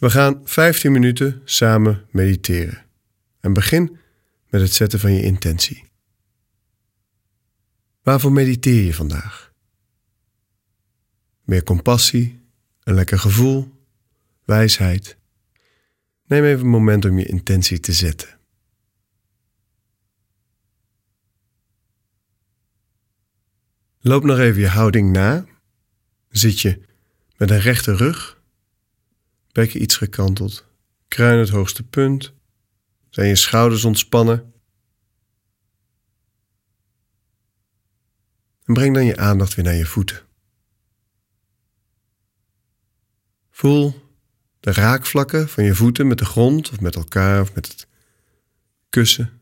We gaan 15 minuten samen mediteren. En begin met het zetten van je intentie. Waarvoor mediteer je vandaag? Meer compassie, een lekker gevoel, wijsheid. Neem even een moment om je intentie te zetten. Loop nog even je houding na. Zit je met een rechte rug, bekken iets gekanteld, kruin het hoogste punt, zijn je schouders ontspannen. En breng dan je aandacht weer naar je voeten. Voel de raakvlakken van je voeten met de grond of met elkaar of met het kussen.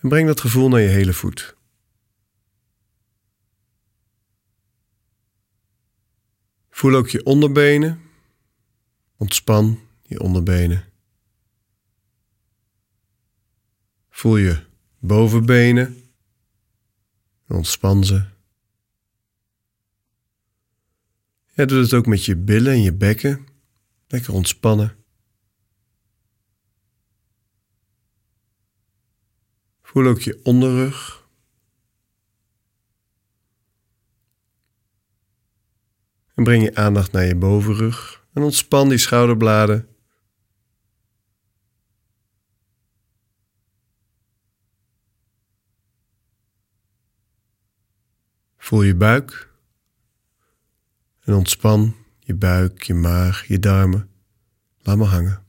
En breng dat gevoel naar je hele voet. Voel ook je onderbenen. Ontspan je onderbenen. Voel je bovenbenen. Ontspan ze. Ja, doe het ook met je billen en je bekken. Lekker ontspannen. Voel ook je onderrug. En breng je aandacht naar je bovenrug en ontspan die schouderbladen. Voel je buik en ontspan je buik, je maag, je darmen. Laat maar hangen.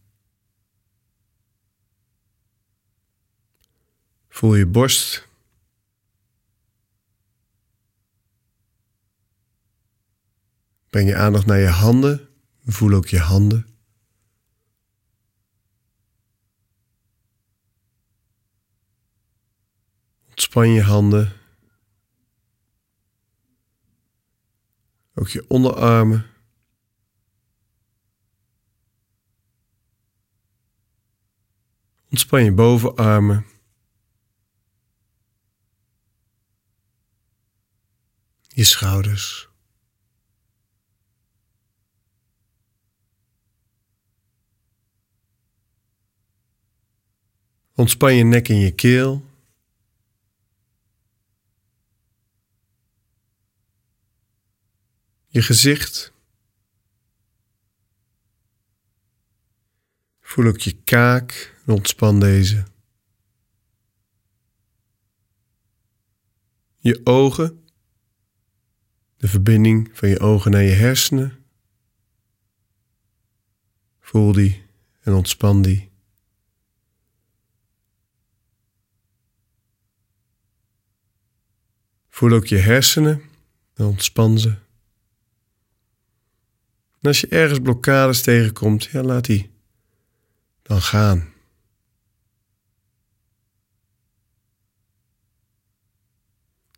Voel je borst Breng je aandacht naar je handen. Voel ook je handen. Ontspan je handen. Ook je onderarmen. Ontspan je bovenarmen. Je schouders. Ontspan je nek en je keel. Je gezicht. Voel ook je kaak en ontspan deze. Je ogen. De verbinding van je ogen naar je hersenen. Voel die en ontspan die. Voel ook je hersenen en ontspan ze. En als je ergens blokkades tegenkomt, ja, laat die dan gaan.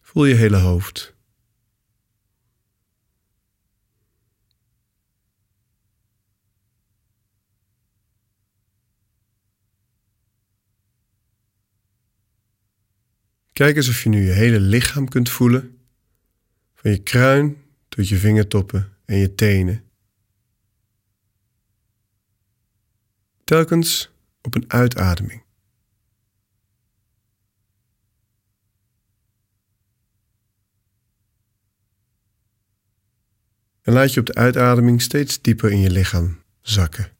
Voel je hele hoofd. Kijk eens of je nu je hele lichaam kunt voelen, van je kruin tot je vingertoppen en je tenen. Telkens op een uitademing. En laat je op de uitademing steeds dieper in je lichaam zakken.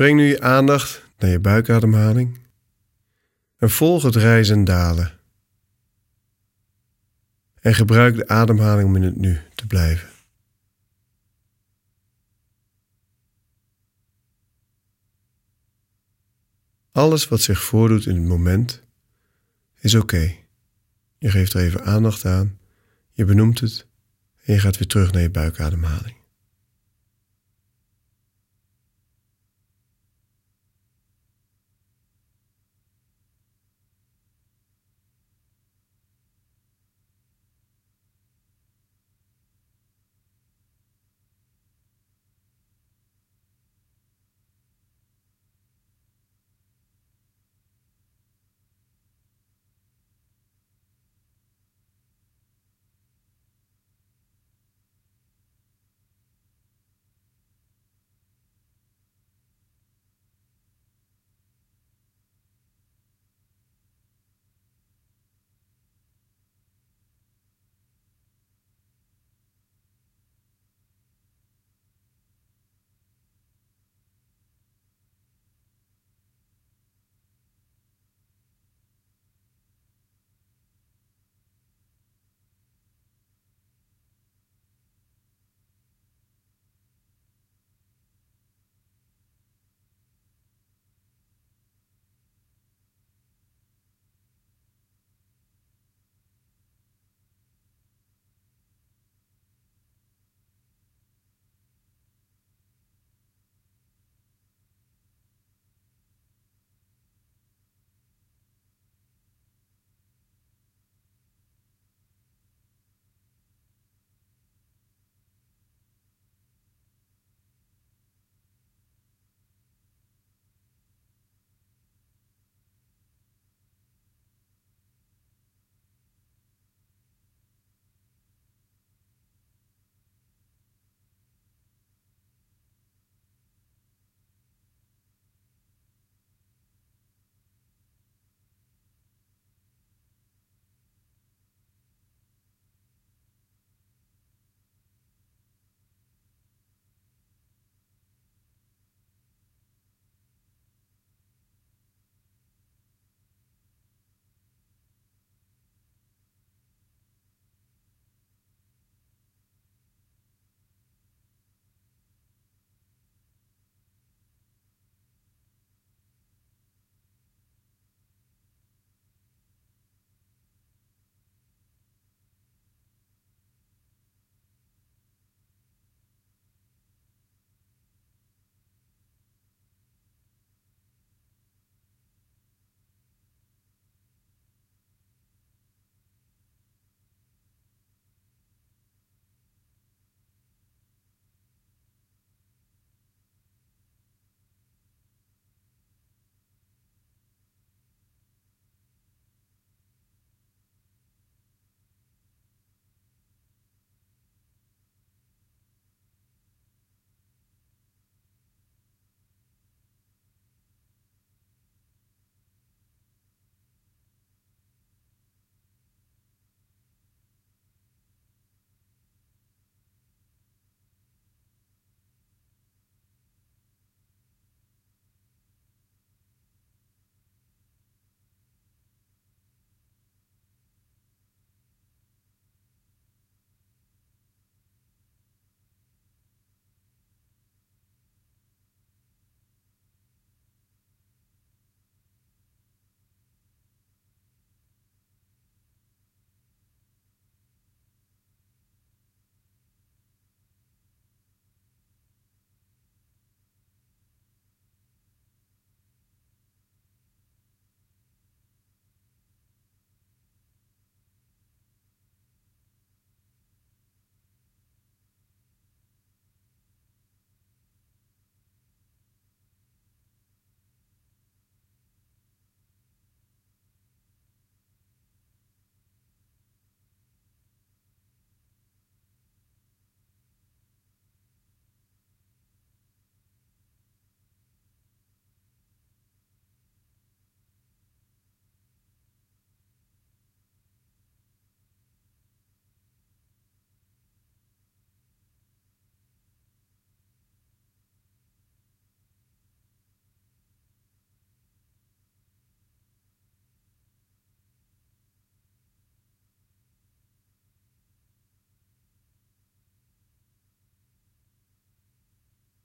Breng nu je aandacht naar je buikademhaling en volg het rijzen en dalen. En gebruik de ademhaling om in het nu te blijven. Alles wat zich voordoet in het moment is oké. Je geeft er even aandacht aan, je benoemt het en je gaat weer terug naar je buikademhaling.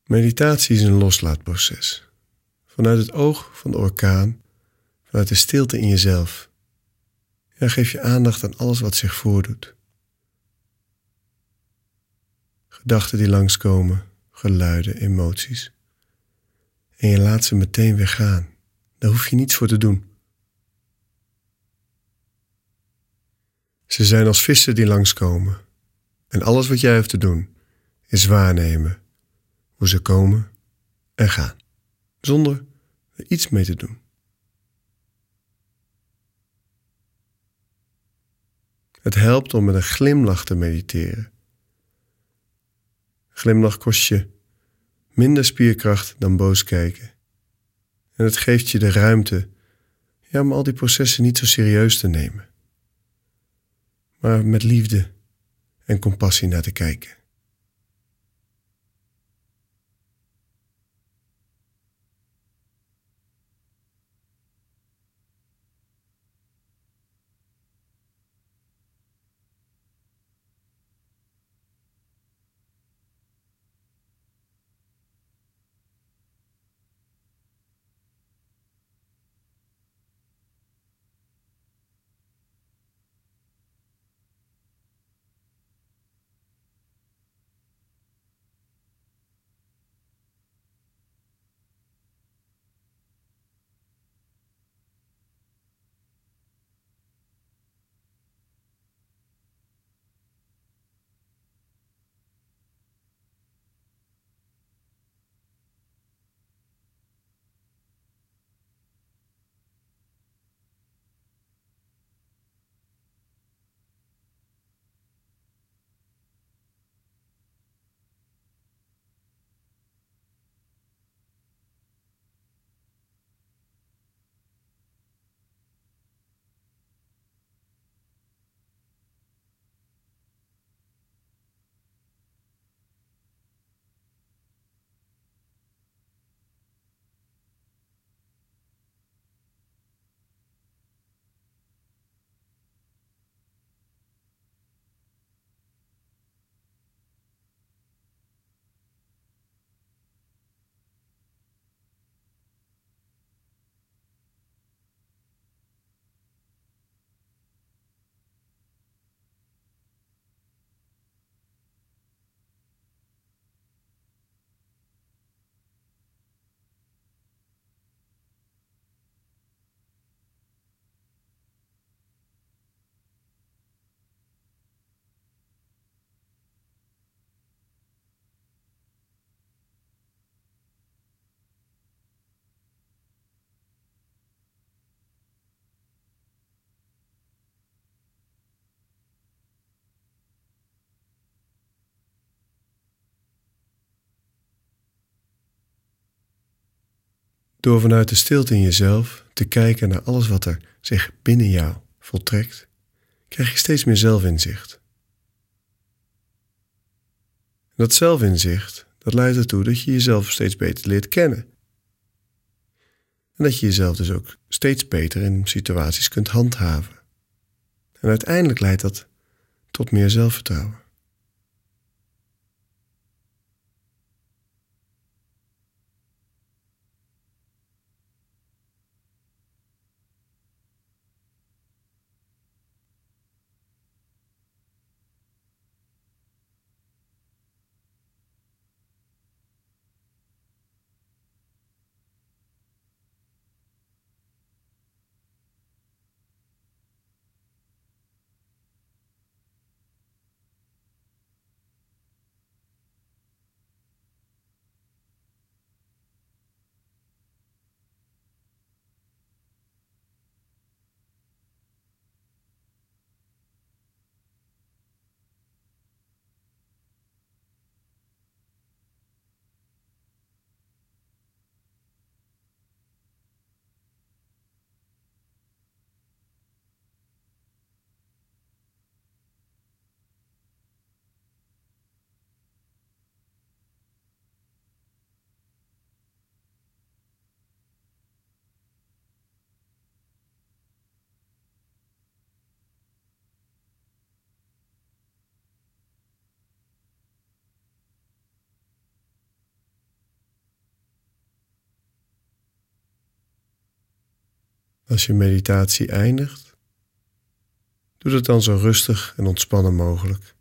Meditatie is een loslaatproces. Vanuit het oog van de orkaan, vanuit de stilte in jezelf. Ja, geef je aandacht aan alles wat zich voordoet. Gedachten die langskomen, geluiden, emoties. En je laat ze meteen weer gaan. Daar hoef je niets voor te doen. Ze zijn als vissen die langskomen. En alles wat jij hoeft te doen is waarnemen hoe ze komen en gaan, zonder er iets mee te doen. Het helpt om met een glimlach te mediteren. Glimlach kost je minder spierkracht dan boos kijken. En het geeft je de ruimte ja, om al die processen niet zo serieus te nemen, maar met liefde en compassie naar te kijken. Door vanuit de stilte in jezelf te kijken naar alles wat er zich binnen jou voltrekt, krijg je steeds meer zelfinzicht. dat zelfinzicht, dat leidt ertoe dat je jezelf steeds beter leert kennen. En dat je jezelf dus ook steeds beter in situaties kunt handhaven. En uiteindelijk leidt dat tot meer zelfvertrouwen. Als je meditatie eindigt, doe dat dan zo rustig en ontspannen mogelijk,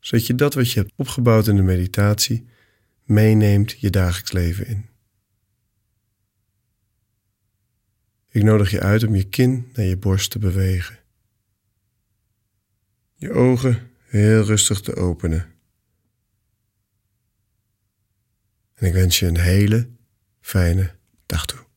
zodat je dat wat je hebt opgebouwd in de meditatie meeneemt je dagelijks leven in. Ik nodig je uit om je kin naar je borst te bewegen. Je ogen heel rustig te openen. En ik wens je een hele fijne dag toe.